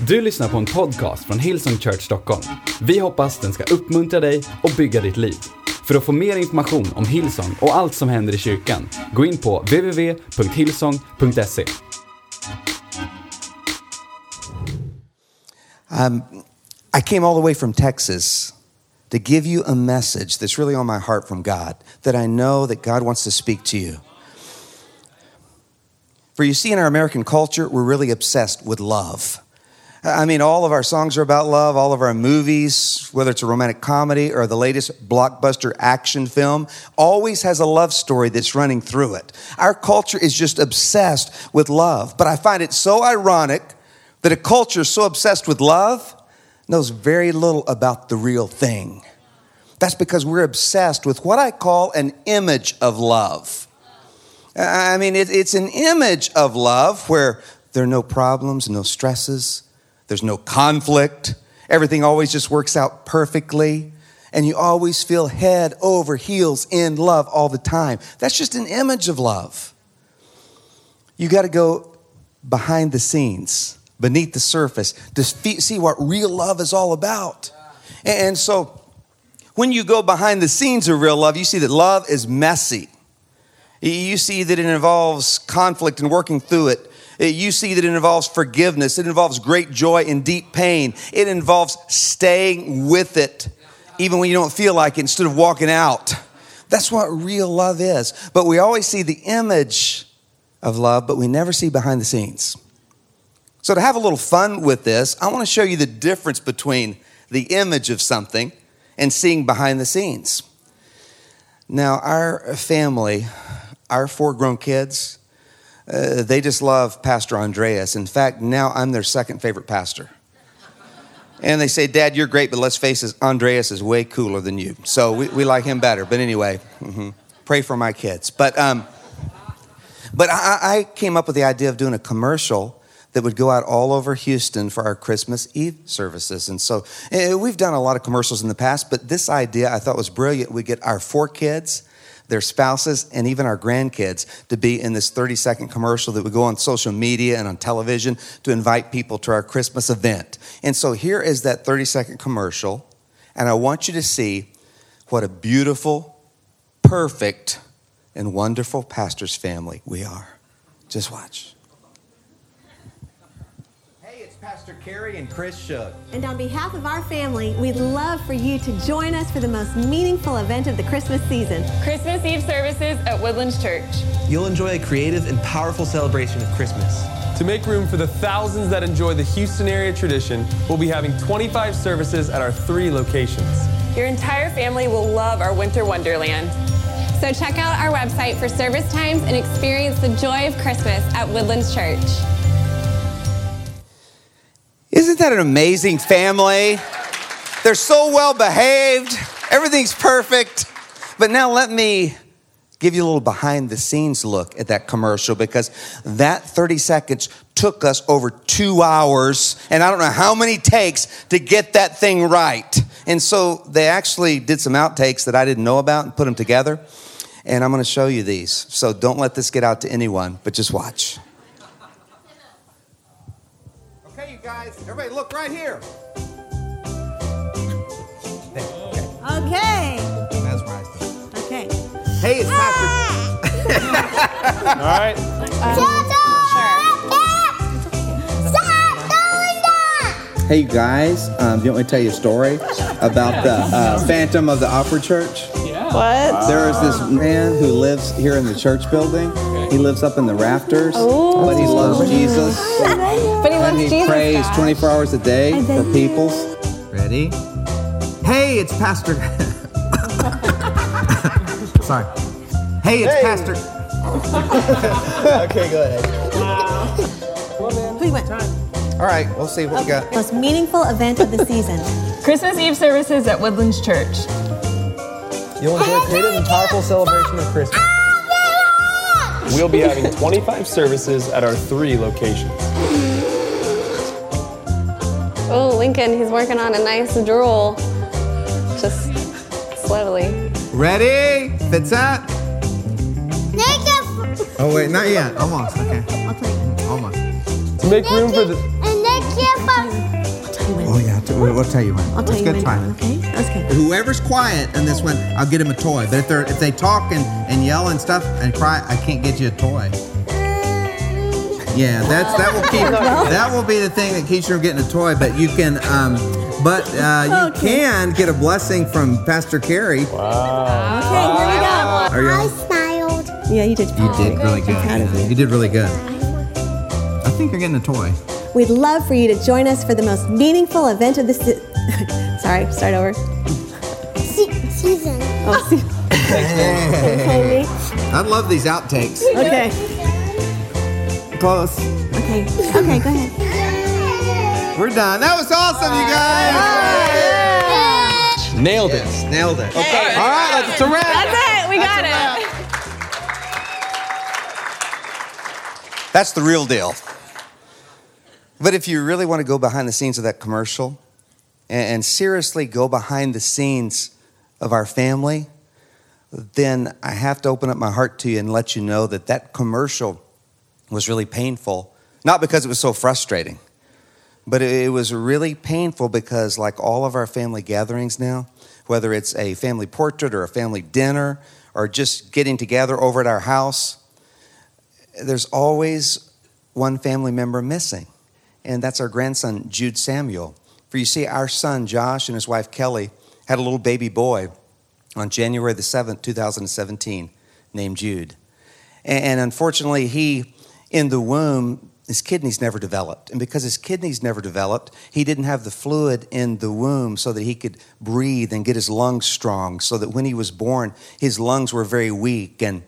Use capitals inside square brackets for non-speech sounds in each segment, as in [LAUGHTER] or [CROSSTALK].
Du lyssnar på en podcast från Hillsong Church Stockholm. Vi hoppas den ska uppmuntra dig och bygga ditt liv. För att få mer information om Hillsong och allt som händer i kyrkan, gå in på www.hillsong.se. Um, I came all the way from Texas to give you a message that's really on my heart from God, that I know that God wants to speak to you. For you see, in our American culture, we're really obsessed with love. I mean, all of our songs are about love, all of our movies, whether it's a romantic comedy or the latest blockbuster action film, always has a love story that's running through it. Our culture is just obsessed with love. But I find it so ironic that a culture so obsessed with love knows very little about the real thing. That's because we're obsessed with what I call an image of love. I mean, it, it's an image of love where there are no problems, no stresses, there's no conflict, everything always just works out perfectly, and you always feel head over heels in love all the time. That's just an image of love. You got to go behind the scenes, beneath the surface, to see what real love is all about. And so, when you go behind the scenes of real love, you see that love is messy. You see that it involves conflict and working through it. You see that it involves forgiveness. It involves great joy and deep pain. It involves staying with it, even when you don't feel like it, instead of walking out. That's what real love is. But we always see the image of love, but we never see behind the scenes. So, to have a little fun with this, I want to show you the difference between the image of something and seeing behind the scenes. Now, our family, our four grown kids, uh, they just love Pastor Andreas. In fact, now I'm their second favorite pastor. And they say, Dad, you're great, but let's face it, Andreas is way cooler than you. So we, we like him better. But anyway, mm-hmm. pray for my kids. But, um, but I, I came up with the idea of doing a commercial that would go out all over Houston for our Christmas Eve services. And so uh, we've done a lot of commercials in the past, but this idea I thought was brilliant. We get our four kids their spouses, and even our grandkids to be in this 30 second commercial that would go on social media and on television to invite people to our Christmas event. And so here is that 30 second commercial, and I want you to see what a beautiful, perfect, and wonderful pastor's family we are. Just watch. Pastor Kerry and Chris Shook. And on behalf of our family, we'd love for you to join us for the most meaningful event of the Christmas season Christmas Eve services at Woodlands Church. You'll enjoy a creative and powerful celebration of Christmas. To make room for the thousands that enjoy the Houston area tradition, we'll be having 25 services at our three locations. Your entire family will love our winter wonderland. So check out our website for service times and experience the joy of Christmas at Woodlands Church. Isn't that an amazing family? They're so well behaved, everything's perfect. But now let me give you a little behind the scenes look at that commercial because that 30 seconds took us over two hours and I don't know how many takes to get that thing right. And so they actually did some outtakes that I didn't know about and put them together. And I'm going to show you these. So don't let this get out to anyone, but just watch. Guys. Everybody, look right here. Okay. Mesmerized. Okay. Hey, it's Pastor. [LAUGHS] All right. Hey, you guys. Um, do you want me to tell you a story about the uh, Phantom of the Opera Church? What? There is this man who lives here in the church building. He lives up in the rafters, oh. but he loves Jesus. But he loves and he Jesus. prays God. 24 hours a day for bet people. Ready? Hey, it's Pastor. [LAUGHS] Sorry. Hey, it's Pastor. [LAUGHS] okay, go ahead. Wow. Who you went? All right, we'll see what we got. Most meaningful event of the season. [LAUGHS] Christmas Eve services at Woodlands Church. You'll enjoy a creative and powerful celebration of Christmas. We'll be having 25 services at our three locations. Oh, Lincoln, he's working on a nice drool. Just slowly. Ready? Fits that? Oh wait, not yet. Almost. Okay. I'll tell you. Almost. To make room for the And then We'll, we'll tell you when. I'll tell It's you good when. timing. Okay. That's. Whoever's quiet in this one, I'll get him a toy. But if they're if they talk and, and yell and stuff and cry, I can't get you a toy. Yeah, that's that will keep [LAUGHS] that will be the thing that keeps you from getting a toy. But you can, um, but uh, you Okay. can get a blessing from Pastor Kerry. Okay, here we go. Are you? I smiled. Yeah, you did. You did really good. proud of you. You did really good. I think you're getting a toy. We'd love for you to join us for the most meaningful event of the se- [LAUGHS] Sorry, start over. Se- season. Oh, ah. see. okay, [LAUGHS] I love these outtakes. okay, Close. okay, okay. Go ahead. We're done. That was awesome, you guys. Nailed it. Nailed it. Okay. All right, that's a wrap. That's it. We got it. That's the real deal. But if you really want to go behind the scenes of that commercial and, and seriously go behind the scenes of our family, then I have to open up my heart to you and let you know that that commercial was really painful. Not because it was so frustrating, but it, was really painful because, like all of our family gatherings now, whether it's a family portrait or a family dinner or just getting together over at our house, there's always one family member missing, and that's our grandson, Jude Samuel. For you see, our son, Josh, and his wife, Kelly, had a little baby boy on January the 7th, 2017, named Jude. And, unfortunately, he, in the womb, his kidneys never developed. And because his kidneys never developed, he didn't have the fluid in the womb so that he could breathe and get his lungs strong. So that when he was born, his lungs were very weak. And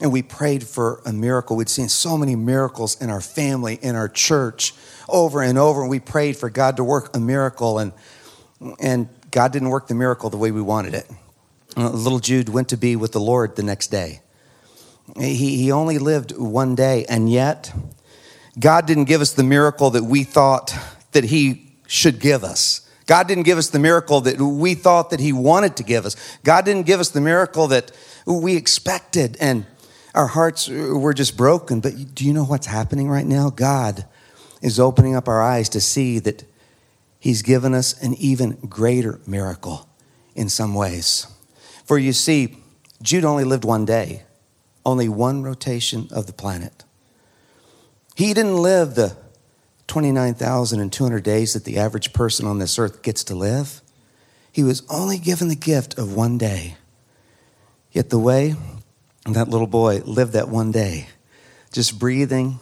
and we prayed for a miracle. We'd seen so many miracles in our family, in our church, over and over. And we prayed for God to work a miracle. And, and God didn't work the miracle the way we wanted it. Uh, little Jude went to be with the Lord the next day. He, he only lived one day. And yet, God didn't give us the miracle that we thought that He should give us. God didn't give us the miracle that we thought that He wanted to give us. God didn't give us the miracle that we expected. And our hearts were just broken. But do you know what's happening right now? God is opening up our eyes to see that He's given us an even greater miracle in some ways. For you see, Jude only lived one day, only one rotation of the planet. He didn't live the 29,200 days that the average person on this earth gets to live. He was only given the gift of one day. Yet the way that little boy lived that one day, just breathing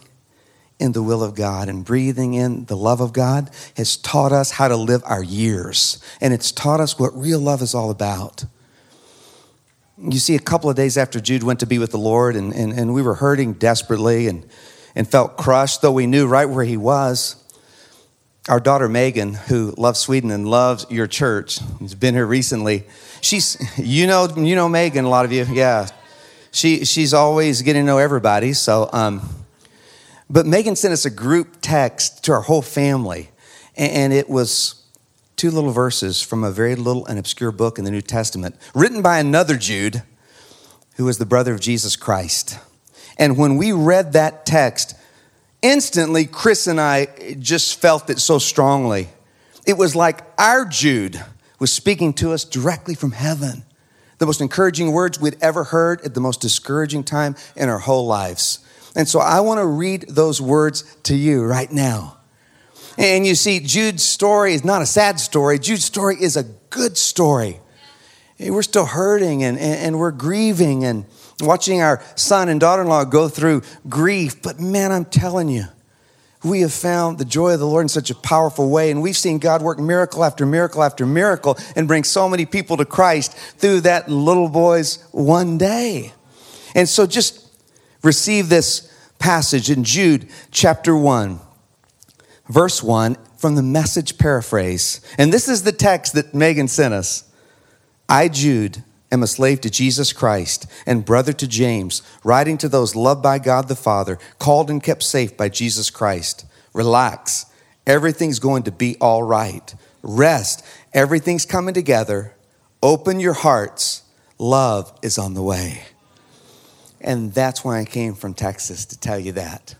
in the will of God and breathing in the love of God, has taught us how to live our years. And it's taught us what real love is all about. You see, a couple of days after Jude went to be with the Lord, and, and, and we were hurting desperately and, and felt crushed, though we knew right where he was. Our daughter Megan, who loves Sweden and loves your church, has been here recently. She's, you know, you know Megan, a lot of you, yeah. She, she's always getting to know everybody. So, um, but Megan sent us a group text to our whole family, and, and it was two little verses from a very little and obscure book in the New Testament, written by another Jude, who was the brother of Jesus Christ. And when we read that text, instantly Chris and I just felt it so strongly. It was like our Jude was speaking to us directly from heaven. The most encouraging words we'd ever heard at the most discouraging time in our whole lives. And so I want to read those words to you right now. And you see, Jude's story is not a sad story. Jude's story is a good story. We're still hurting and, and, we're grieving and watching our son and daughter in law go through grief. But man, I'm telling you, we have found the joy of the Lord in such a powerful way. And we've seen God work miracle after miracle after miracle and bring so many people to Christ through that little boy's one day. And so just receive this passage in Jude chapter 1 verse 1 from the message paraphrase. And this is the text that Megan sent us. I, Jude, am a slave to Jesus Christ and brother to James, writing to those loved by God the Father, called and kept safe by Jesus Christ. Relax. Everything's going to be all right. Rest. Everything's coming together. Open your hearts. Love is on the way. And that's why I came from Texas to tell you that.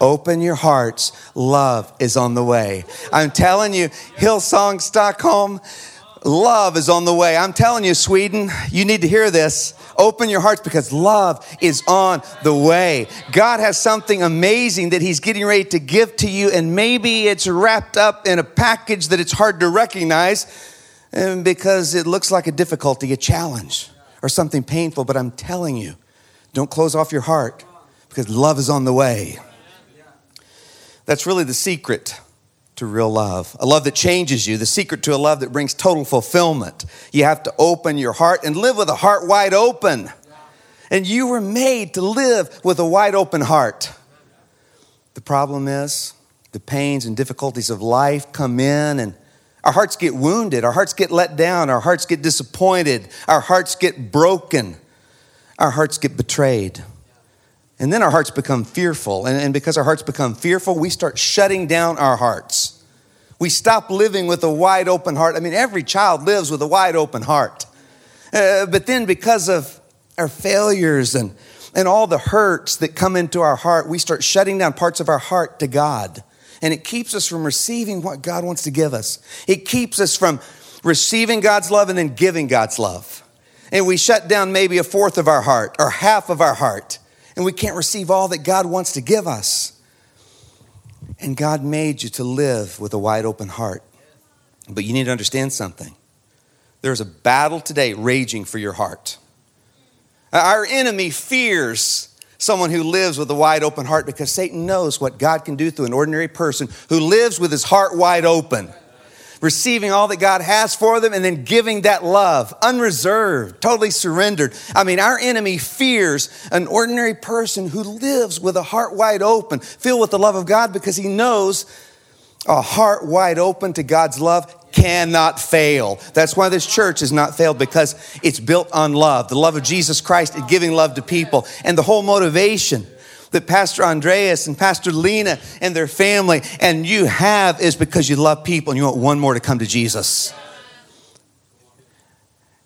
Open your hearts. Love is on the way. I'm telling you, Hillsong Stockholm, love is on the way. I'm telling you, Sweden, you need to hear this. Open your hearts because love is on the way. God has something amazing that He's getting ready to give to you, and maybe it's wrapped up in a package that it's hard to recognize because it looks like a difficulty, a challenge, or something painful. But I'm telling you, don't close off your heart because love is on the way. That's really the secret to real love, a love that changes you, the secret to a love that brings total fulfillment. You have to open your heart and live with a heart wide open. And you were made to live with a wide open heart. The problem is, the pains and difficulties of life come in and our hearts get wounded, our hearts get let down, our hearts get disappointed, our hearts get broken, our hearts get betrayed. And then our hearts become fearful. And, and because our hearts become fearful, we start shutting down our hearts. We stop living with a wide open heart. I mean, every child lives with a wide open heart. Uh, but then, because of our failures and, and all the hurts that come into our heart, we start shutting down parts of our heart to God. And it keeps us from receiving what God wants to give us. It keeps us from receiving God's love and then giving God's love. And we shut down maybe a fourth of our heart or half of our heart and we can't receive all that God wants to give us. And God made you to live with a wide open heart. But you need to understand something. There's a battle today raging for your heart. Our enemy fears someone who lives with a wide open heart because Satan knows what God can do through an ordinary person who lives with his heart wide open receiving all that God has for them, and then giving that love, unreserved, totally surrendered. I mean, our enemy fears an ordinary person who lives with a heart wide open, filled with the love of God, because he knows a heart wide open to God's love cannot fail. That's why this church has not failed because it's built on love, the love of Jesus Christ and giving love to people. And the whole motivation that Pastor Andreas and Pastor Lena and their family and you have is because you love people and you want one more to come to Jesus.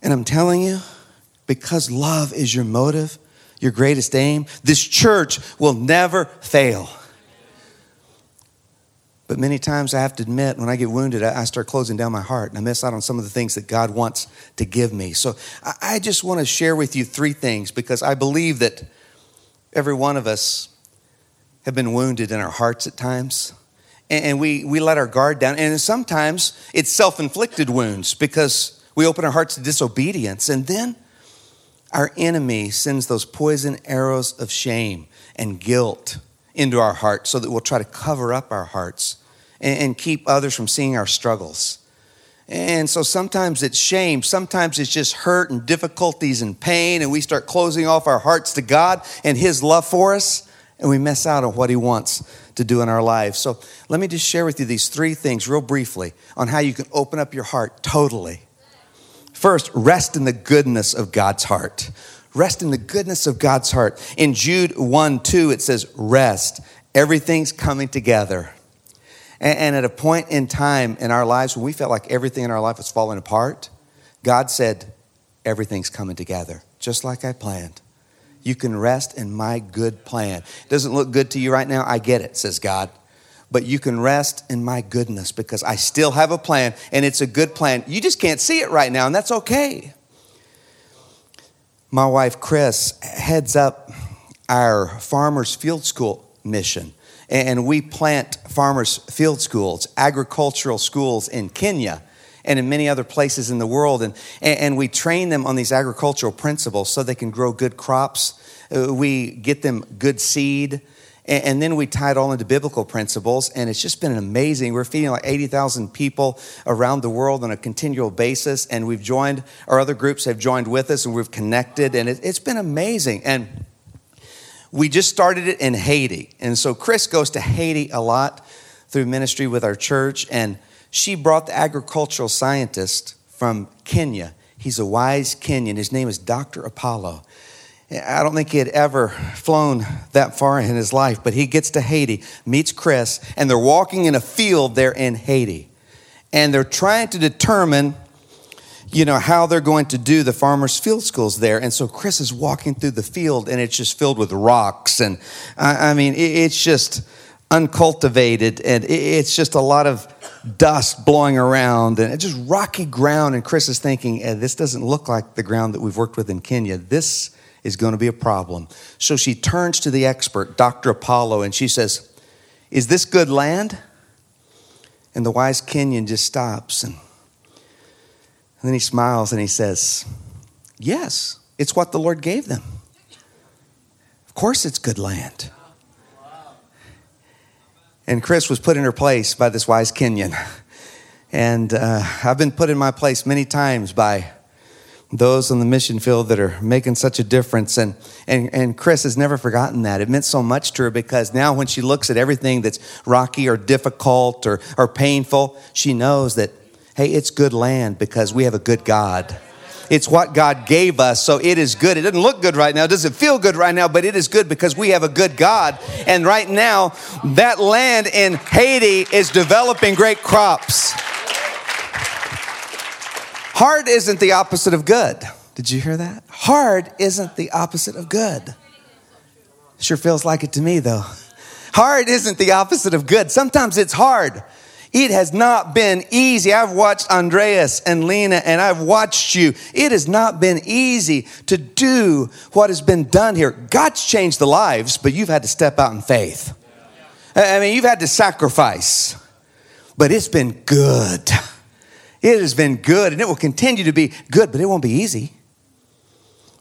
And I'm telling you, because love is your motive, your greatest aim, this church will never fail. But many times I have to admit, when I get wounded, I start closing down my heart and I miss out on some of the things that God wants to give me. So I just want to share with you three things because I believe that Every one of us have been wounded in our hearts at times. And we, we let our guard down. And sometimes it's self inflicted wounds because we open our hearts to disobedience. And then our enemy sends those poison arrows of shame and guilt into our hearts so that we'll try to cover up our hearts and, keep others from seeing our struggles. And so sometimes it's shame, sometimes it's just hurt and difficulties and pain, and we start closing off our hearts to God and His love for us, and we miss out on what He wants to do in our lives. So let me just share with you these three things, real briefly, on how you can open up your heart totally. First, rest in the goodness of God's heart. Rest in the goodness of God's heart. In Jude 1 2, it says, Rest. Everything's coming together. And, at a point in time in our lives when we felt like everything in our life was falling apart, God said, Everything's coming together, just like I planned. You can rest in my good plan. It doesn't look good to you right now. I get it, says God. But you can rest in my goodness because I still have a plan and it's a good plan. You just can't see it right now, and that's okay. My wife, Chris, heads up our Farmers Field School mission and we plant farmers' field schools, agricultural schools in Kenya and in many other places in the world. And, and we train them on these agricultural principles so they can grow good crops. Uh, we get them good seed. And then we tie it all into biblical principles, and it's just been amazing. We're feeding like 80,000 people around the world on a continual basis, and we've joined, our other groups have joined with us, and we've connected, and it, has been amazing. And we just started it in Haiti. And so Chris goes to Haiti a lot through ministry with our church. And she brought the agricultural scientist from Kenya. He's a wise Kenyan. His name is Dr. Apollo. I don't think he had ever flown that far in his life, but he gets to Haiti, meets Chris, and they're walking in a field there in Haiti. And they're trying to determine you know, how they're going to do the farmers' field schools there. And so Chris is walking through the field and it's just filled with rocks. And I, I mean, it, it's just uncultivated and it, it's just a lot of dust blowing around and just rocky ground. And Chris is thinking, eh, this doesn't look like the ground that we've worked with in Kenya. This is going to be a problem. So she turns to the expert, Dr. Apollo, and she says, Is this good land? And the wise Kenyan just stops and and then he smiles and he says, Yes, it's what the Lord gave them. Of course, it's good land. And Chris was put in her place by this wise Kenyan. And uh, I've been put in my place many times by those on the mission field that are making such a difference. And, and, and Chris has never forgotten that. It meant so much to her because now when she looks at everything that's rocky or difficult or, or painful, she knows that, hey, it's good land because we have a good God. It's what God gave us, so it is good. It doesn't look good right now, it doesn't feel good right now, but it is good because we have a good God. And right now, that land in Haiti is developing great crops. Hard isn't the opposite of good. Did you hear that? Hard isn't the opposite of good. Sure feels like it to me, though. Hard isn't the opposite of good. Sometimes it's hard. It has not been easy. I've watched Andreas and Lena, and I've watched you. It has not been easy to do what has been done here. God's changed the lives, but you've had to step out in faith. I mean, you've had to sacrifice, but it's been good. It has been good, and it will continue to be good, but it won't be easy.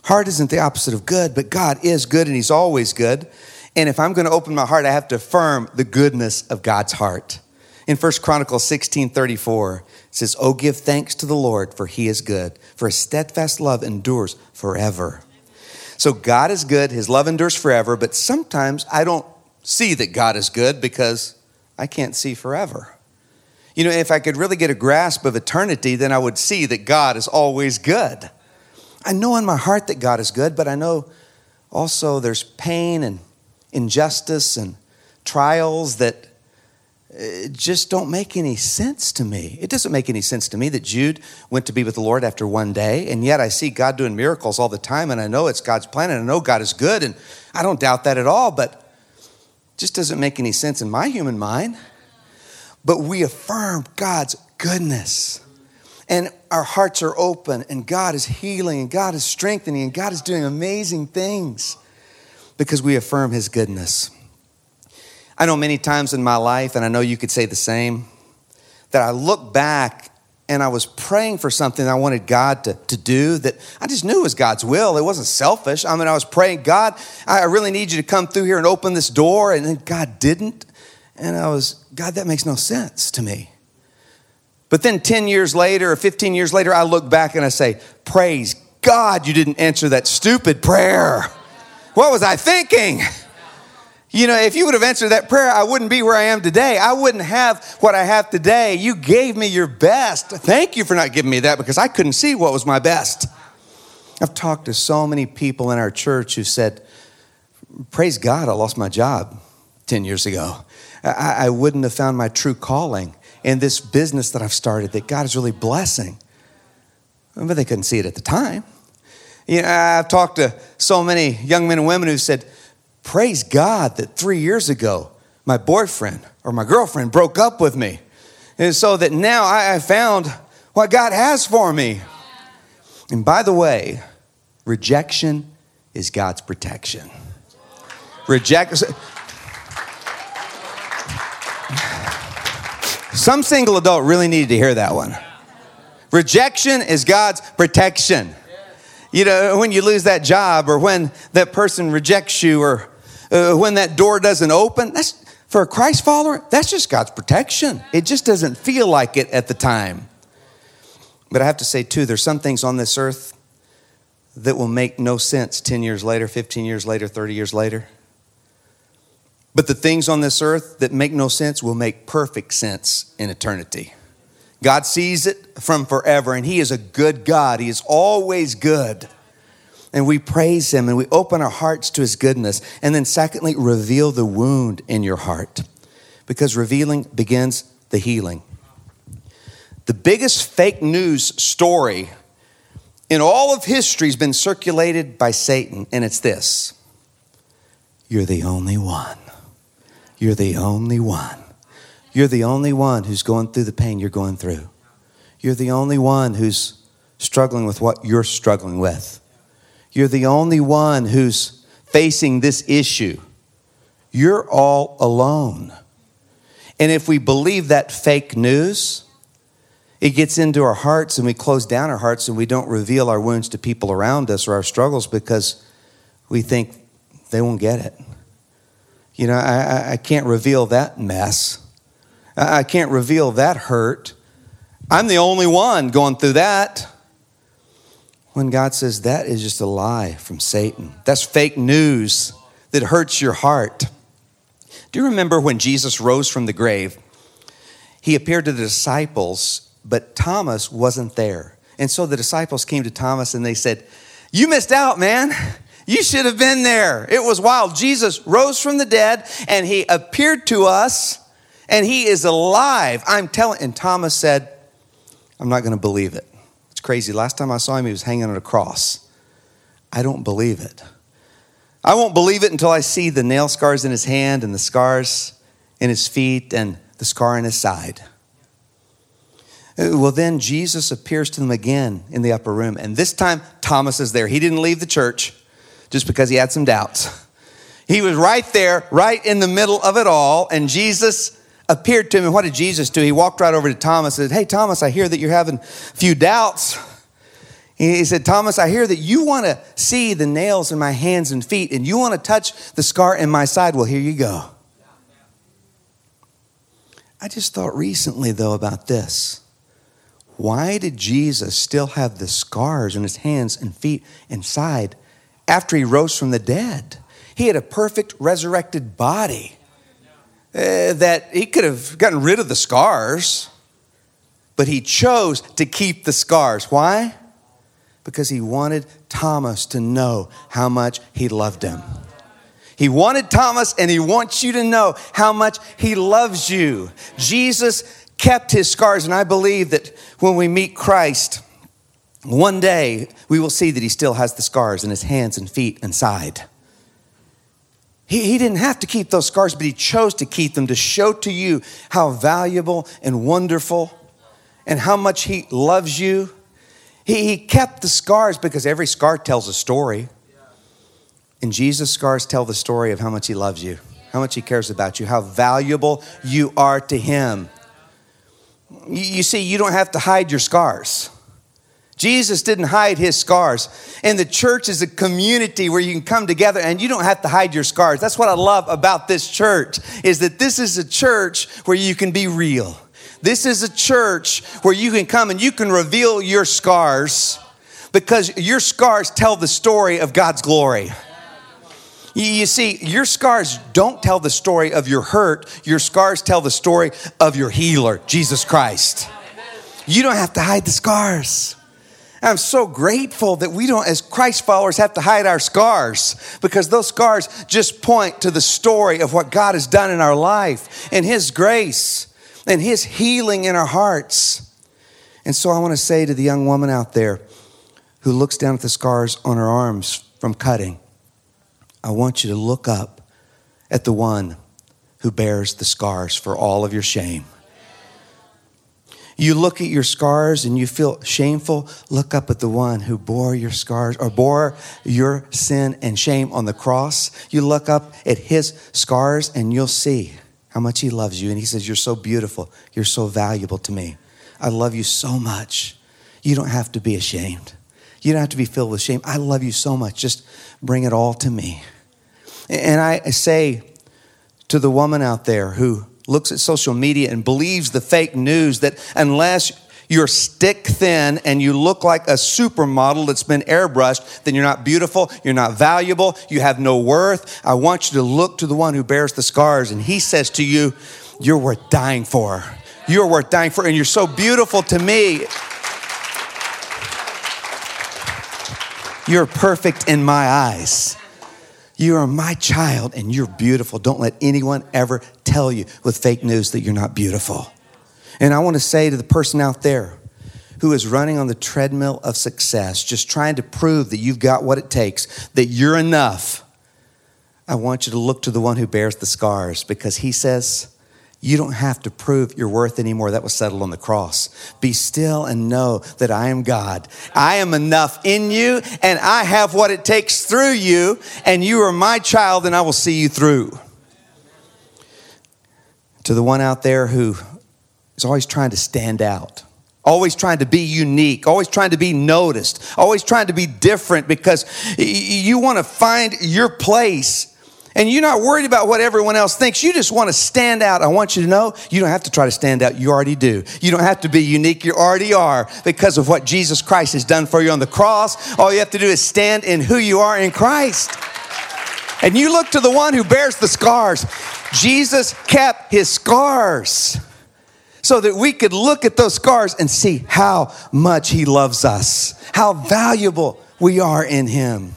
Hard isn't the opposite of good, but God is good, and He's always good. And if I'm going to open my heart, I have to affirm the goodness of God's heart. In 1 Chronicles 16 34, it says, Oh, give thanks to the Lord, for he is good, for his steadfast love endures forever. So God is good, his love endures forever, but sometimes I don't see that God is good because I can't see forever. You know, if I could really get a grasp of eternity, then I would see that God is always good. I know in my heart that God is good, but I know also there's pain and injustice and trials that uh, just don't make any sense to me. It doesn't make any sense to me that Jude went to be with the Lord after one day, and yet I see God doing miracles all the time, and I know it's God's plan, and I know God is good, and I don't doubt that at all, but it just doesn't make any sense in my human mind. But we affirm God's goodness, and our hearts are open, and God is healing, and God is strengthening, and God is doing amazing things because we affirm His goodness. I know many times in my life, and I know you could say the same, that I look back and I was praying for something I wanted God to, to do that I just knew was God's will. It wasn't selfish. I mean, I was praying, God, I really need you to come through here and open this door. And then God didn't. And I was, God, that makes no sense to me. But then 10 years later or 15 years later, I look back and I say, Praise God, you didn't answer that stupid prayer. What was I thinking? You know, if you would have answered that prayer, I wouldn't be where I am today. I wouldn't have what I have today. You gave me your best. Thank you for not giving me that because I couldn't see what was my best. I've talked to so many people in our church who said, Praise God, I lost my job 10 years ago. I, I wouldn't have found my true calling in this business that I've started that God is really blessing. But they couldn't see it at the time. You know, I've talked to so many young men and women who said, Praise God that three years ago, my boyfriend or my girlfriend broke up with me. And so that now I found what God has for me. And by the way, rejection is God's protection. Reject. Some single adult really needed to hear that one. Rejection is God's protection. You know, when you lose that job or when that person rejects you or uh, when that door doesn't open, that's for a Christ follower, that's just God's protection. It just doesn't feel like it at the time. But I have to say, too, there's some things on this earth that will make no sense 10 years later, 15 years later, 30 years later. But the things on this earth that make no sense will make perfect sense in eternity. God sees it from forever, and He is a good God. He is always good and we praise Him and we open our hearts to His goodness. And then, secondly, reveal the wound in your heart because revealing begins the healing. The biggest fake news story in all of history has been circulated by Satan, and it's this You're the only one. You're the only one. You're the only one who's going through the pain you're going through. You're the only one who's struggling with what you're struggling with. You're the only one who's facing this issue. You're all alone. And if we believe that fake news, it gets into our hearts and we close down our hearts and we don't reveal our wounds to people around us or our struggles because we think they won't get it. You know, I, I can't reveal that mess. I can't reveal that hurt. I'm the only one going through that. When God says that is just a lie from Satan, that's fake news that hurts your heart. Do you remember when Jesus rose from the grave? He appeared to the disciples, but Thomas wasn't there. And so the disciples came to Thomas and they said, You missed out, man. You should have been there. It was wild. Jesus rose from the dead and he appeared to us and he is alive. I'm telling. And Thomas said, I'm not going to believe it. Crazy. Last time I saw him, he was hanging on a cross. I don't believe it. I won't believe it until I see the nail scars in his hand and the scars in his feet and the scar in his side. Well, then Jesus appears to them again in the upper room. And this time, Thomas is there. He didn't leave the church just because he had some doubts. He was right there, right in the middle of it all. And Jesus appeared to him. And what did Jesus do? He walked right over to Thomas and said, Hey, Thomas, I hear that you're having a few doubts. He said, Thomas, I hear that you want to see the nails in my hands and feet and you want to touch the scar in my side. Well, here you go. I just thought recently, though, about this. Why did Jesus still have the scars on his hands and feet and side after he rose from the dead? He had a perfect resurrected body uh, that he could have gotten rid of the scars, but he chose to keep the scars. Why? Because he wanted Thomas to know how much he loved him. He wanted Thomas, and he wants you to know how much he loves you. Jesus kept his scars, and I believe that when we meet Christ, one day we will see that he still has the scars in his hands and feet and side. He, he didn't have to keep those scars, but he chose to keep them to show to you how valuable and wonderful and how much he loves you. He, he kept the scars because every scar tells a story. And Jesus' scars tell the story of how much he loves you, how much he cares about you, how valuable you are to him. You, you see, you don't have to hide your scars. Jesus didn't hide his scars. And the church is a community where you can come together and you don't have to hide your scars. That's what I love about this church is that this is a church where you can be real. This is a church where you can come and you can reveal your scars because your scars tell the story of God's glory. You see, your scars don't tell the story of your hurt. Your scars tell the story of your healer, Jesus Christ. You don't have to hide the scars. I'm so grateful that we don't, as Christ followers, have to hide our scars because those scars just point to the story of what God has done in our life and His grace and His healing in our hearts. And so I want to say to the young woman out there who looks down at the scars on her arms from cutting, I want you to look up at the one who bears the scars for all of your shame. You look at your scars and you feel shameful, look up at the one who bore your scars or bore your sin and shame on the cross. You look up at his scars and you'll see how much he loves you. And he says, You're so beautiful. You're so valuable to me. I love you so much. You don't have to be ashamed. You don't have to be filled with shame. I love you so much. Just bring it all to me. And I say to the woman out there who looks at social media and believes the fake news that unless you're stick thin and you look like a supermodel that's been airbrushed, then you're not beautiful, you're not valuable, you have no worth. I want you to look to the one who bears the scars, and he says to you, You're worth dying for. You're worth dying for, and you're so beautiful to me. You're perfect in my eyes. You are my child and you're beautiful. Don't let anyone ever tell you with fake news that you're not beautiful. And I want to say to the person out there who is running on the treadmill of success, just trying to prove that you've got what it takes, that you're enough, I want you to look to the one who bears the scars because he says, you don't have to prove your worth anymore. That was settled on the cross. Be still and know that I am God. I am enough in you, and I have what it takes through you, and you are my child, and I will see you through. To the one out there who is always trying to stand out, always trying to be unique, always trying to be noticed, always trying to be different because you want to find your place and you're not worried about what everyone else thinks. You just want to stand out. I want you to know you don't have to try to stand out. You already do. You don't have to be unique. You already are because of what Jesus Christ has done for you on the cross. All you have to do is stand in who you are in Christ. And you look to the one who bears the scars. Jesus kept his scars so that we could look at those scars and see how much he loves us, how valuable we are in him.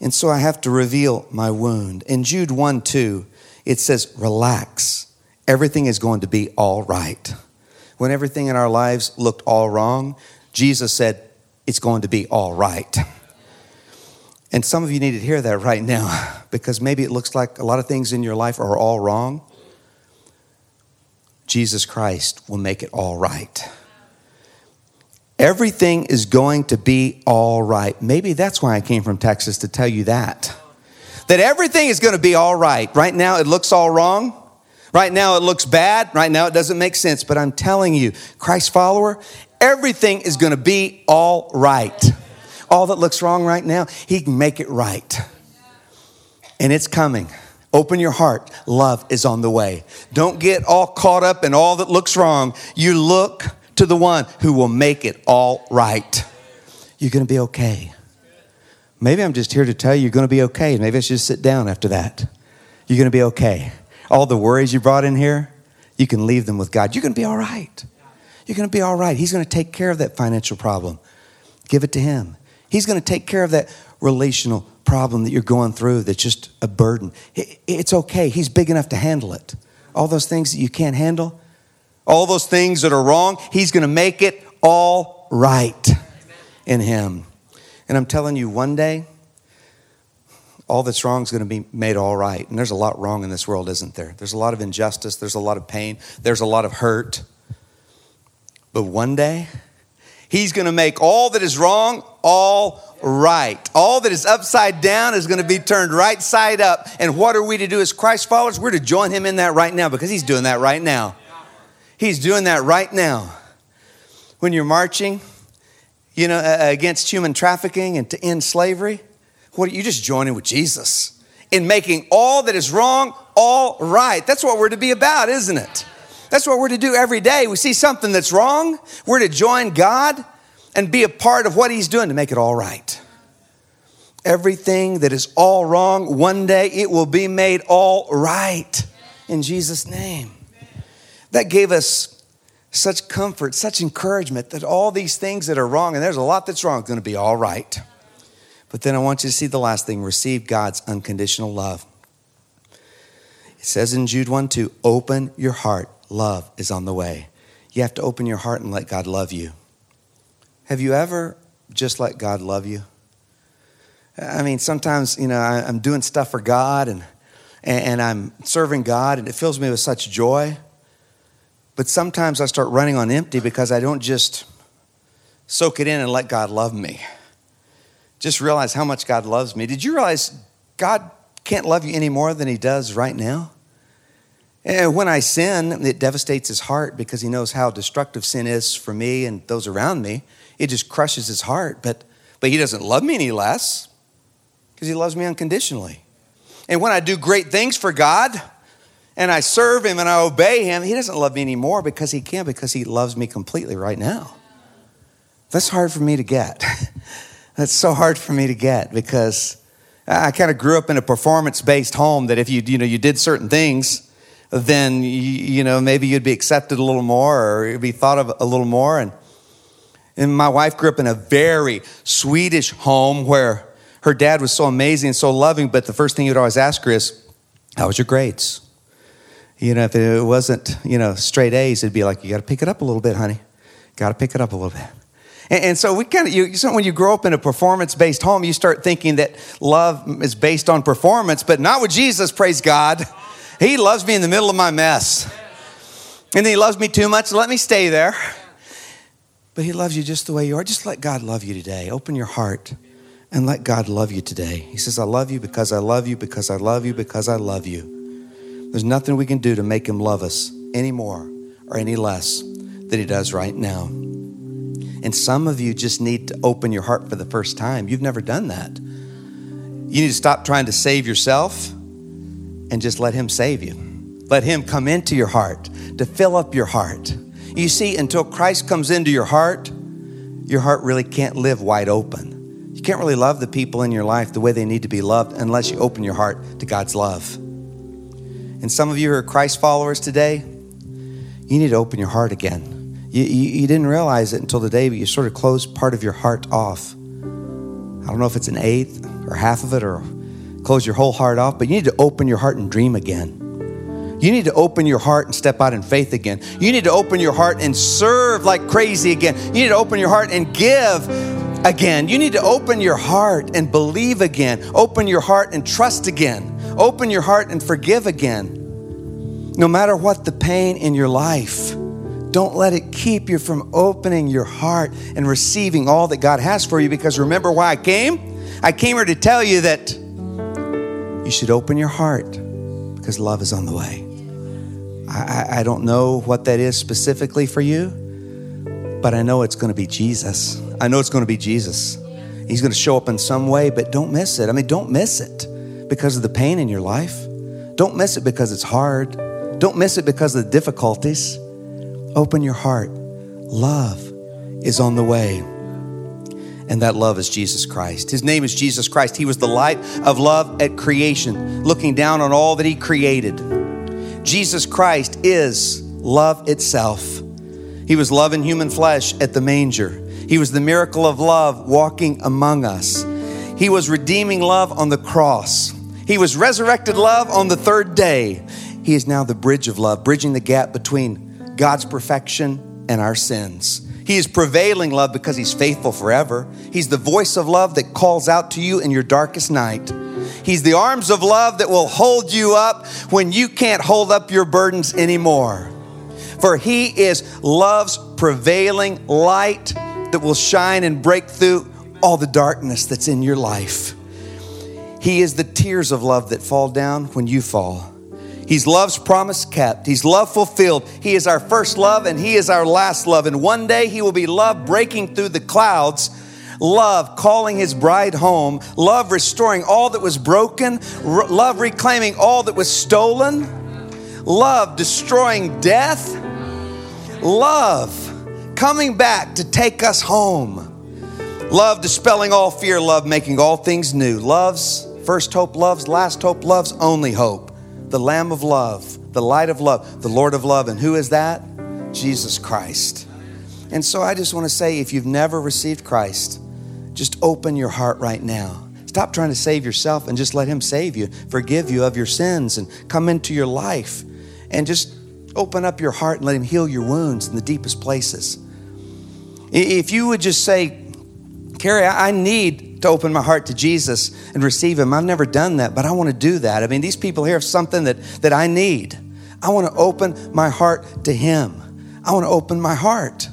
And so I have to reveal my wound. In Jude 1 2, it says, Relax. Everything is going to be all right. When everything in our lives looked all wrong, Jesus said, It's going to be all right. And some of you need to hear that right now [LAUGHS] because maybe it looks like a lot of things in your life are all wrong. Jesus Christ will make it all right. Everything is going to be all right. Maybe that's why I came from Texas to tell you that. That everything is going to be all right. Right now, it looks all wrong. Right now, it looks bad. Right now, it doesn't make sense. But I'm telling you, Christ follower, everything is going to be all right. All that looks wrong right now, He can make it right. And it's coming. Open your heart. Love is on the way. Don't get all caught up in all that looks wrong. You look to the one who will make it all right. You're going to be okay. Maybe I'm just here to tell you you're going to be okay. Maybe I should just sit down after that. You're going to be okay. All the worries you brought in here, you can leave them with God. You're going to be all right. You're going to be all right. He's going to take care of that financial problem. Give it to Him. He's going to take care of that relational problem that you're going through that's just a burden. It's okay. He's big enough to handle it. All those things that you can't handle, all those things that are wrong, He's going to make it all right in Him. And I'm telling you, one day, all that's wrong is going to be made all right. And there's a lot wrong in this world, isn't there? There's a lot of injustice, there's a lot of pain, there's a lot of hurt. But one day, He's going to make all that is wrong all right. All that is upside down is going to be turned right side up. And what are we to do as Christ followers? We're to join Him in that right now because He's doing that right now. He's doing that right now. When you're marching, you know, against human trafficking and to end slavery, what you just joining with Jesus in making all that is wrong all right. That's what we're to be about, isn't it? That's what we're to do every day. We see something that's wrong, we're to join God and be a part of what He's doing to make it all right. Everything that is all wrong, one day it will be made all right in Jesus' name. That gave us such comfort, such encouragement that all these things that are wrong, and there's a lot that's wrong, going to be all right. But then I want you to see the last thing receive God's unconditional love. It says in Jude 1 2, open your heart. Love is on the way. You have to open your heart and let God love you. Have you ever just let God love you? I mean, sometimes, you know, I'm doing stuff for God and, and I'm serving God and it fills me with such joy. But sometimes I start running on empty because I don't just soak it in and let God love me. Just realize how much God loves me. Did you realize God can't love you any more than He does right now? And when I sin, it devastates His heart because He knows how destructive sin is for me and those around me. It just crushes His heart. But, but He doesn't love me any less because He loves me unconditionally. And when I do great things for God, and I serve him and I obey him, he doesn't love me anymore because he can, because he loves me completely right now. That's hard for me to get. [LAUGHS] That's so hard for me to get because I kind of grew up in a performance based home that if you, you know, you did certain things, then, you, you know, maybe you'd be accepted a little more or you'd be thought of a little more. And, and my wife grew up in a very Swedish home where her dad was so amazing and so loving, but the first thing you'd always ask her is, How was your grades? You know, if it wasn't, you know, straight A's, it'd be like, you got to pick it up a little bit, honey. Got to pick it up a little bit. And, and so we kind of, you, so when you grow up in a performance based home, you start thinking that love is based on performance, but not with Jesus, praise God. He loves me in the middle of my mess. And he loves me too much, let me stay there. But he loves you just the way you are. Just let God love you today. Open your heart and let God love you today. He says, I love you because I love you, because I love you, because I love you. There's nothing we can do to make him love us any more or any less than he does right now. And some of you just need to open your heart for the first time. You've never done that. You need to stop trying to save yourself and just let him save you. Let him come into your heart to fill up your heart. You see, until Christ comes into your heart, your heart really can't live wide open. You can't really love the people in your life the way they need to be loved unless you open your heart to God's love. And some of you who are Christ followers today, you need to open your heart again. You, you, you didn't realize it until today, but you sort of closed part of your heart off. I don't know if it's an eighth or half of it or close your whole heart off, but you need to open your heart and dream again. You need to open your heart and step out in faith again. You need to open your heart and serve like crazy again. You need to open your heart and give again. You need to open your heart and believe again. Open your heart and trust again. Open your heart and forgive again. No matter what the pain in your life, don't let it keep you from opening your heart and receiving all that God has for you because remember why I came? I came here to tell you that you should open your heart because love is on the way. I, I, don't know what that is specifically for you, but I know it's going to be Jesus. I know it's going to be Jesus. He's going to show up in some way, but don't miss it. I mean, don't miss it because of the pain in your life. Don't miss it because it's hard. Don't miss it because of the difficulties. Open your heart. Love is on the way. And that love is Jesus Christ. His name is Jesus Christ. He was the light of love at creation, looking down on all that He created. Jesus Christ is love itself. He was love in human flesh at the manger. He was the miracle of love walking among us. He was redeeming love on the cross. He was resurrected love on the third day. He is now the bridge of love, bridging the gap between God's perfection and our sins. He is prevailing love because He's faithful forever. He's the voice of love that calls out to you in your darkest night. He's the arms of love that will hold you up when you can't hold up your burdens anymore. For He is love's prevailing light that will shine and break through all the darkness that's in your life. He is the tears of love that fall down when you fall. He's love's promise kept. He's love fulfilled. He is our first love and He is our last love. And one day He will be love breaking through the clouds, love calling His bride home, love restoring all that was broken, r- love reclaiming all that was stolen, love destroying death, love coming back to take us home. Love dispelling all fear, love making all things new. Love's first hope, love's last hope, love's only hope the Lamb of love, the light of love, the Lord of love. And who is that? Jesus Christ. And so I just want to say if you've never received Christ, just open your heart right now. Stop trying to save yourself and just let Him save you, forgive you of your sins, and come into your life. And just open up your heart and let Him heal your wounds in the deepest places. If you would just say, Kerry, I need to open my heart to Jesus and receive Him. I've never done that, but I want to do that. I mean, these people here have something that, that I need. I want to open my heart to Him. I want to open my heart.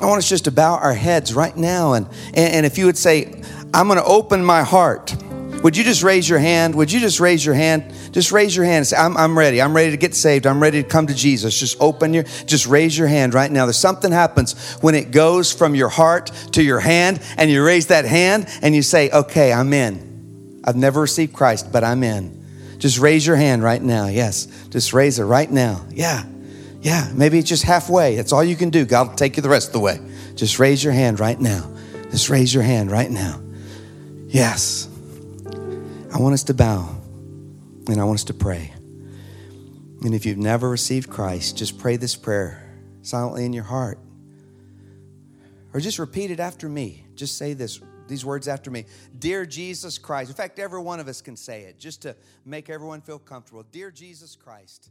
I want us just to bow our heads right now. And, and, if you would say, I'm going to open my heart would you just raise your hand? Would you just raise your hand? Just raise your hand and say, I'm, I'm ready. I'm ready to get saved. I'm ready to come to Jesus. Just open your, just raise your hand right now. There's something happens when it goes from your heart to your hand and you raise that hand and you say, okay, I'm in. I've never received Christ, but I'm in. Just raise your hand right now. Yes. Just raise it right now. Yeah. Yeah. Maybe it's just halfway. That's all you can do. God will take you the rest of the way. Just raise your hand right now. Just raise your hand right now. Yes. I want us to bow and I want us to pray. And if you've never received Christ, just pray this prayer silently in your heart. Or just repeat it after me. Just say this these words after me. Dear Jesus Christ. In fact, every one of us can say it just to make everyone feel comfortable. Dear Jesus Christ.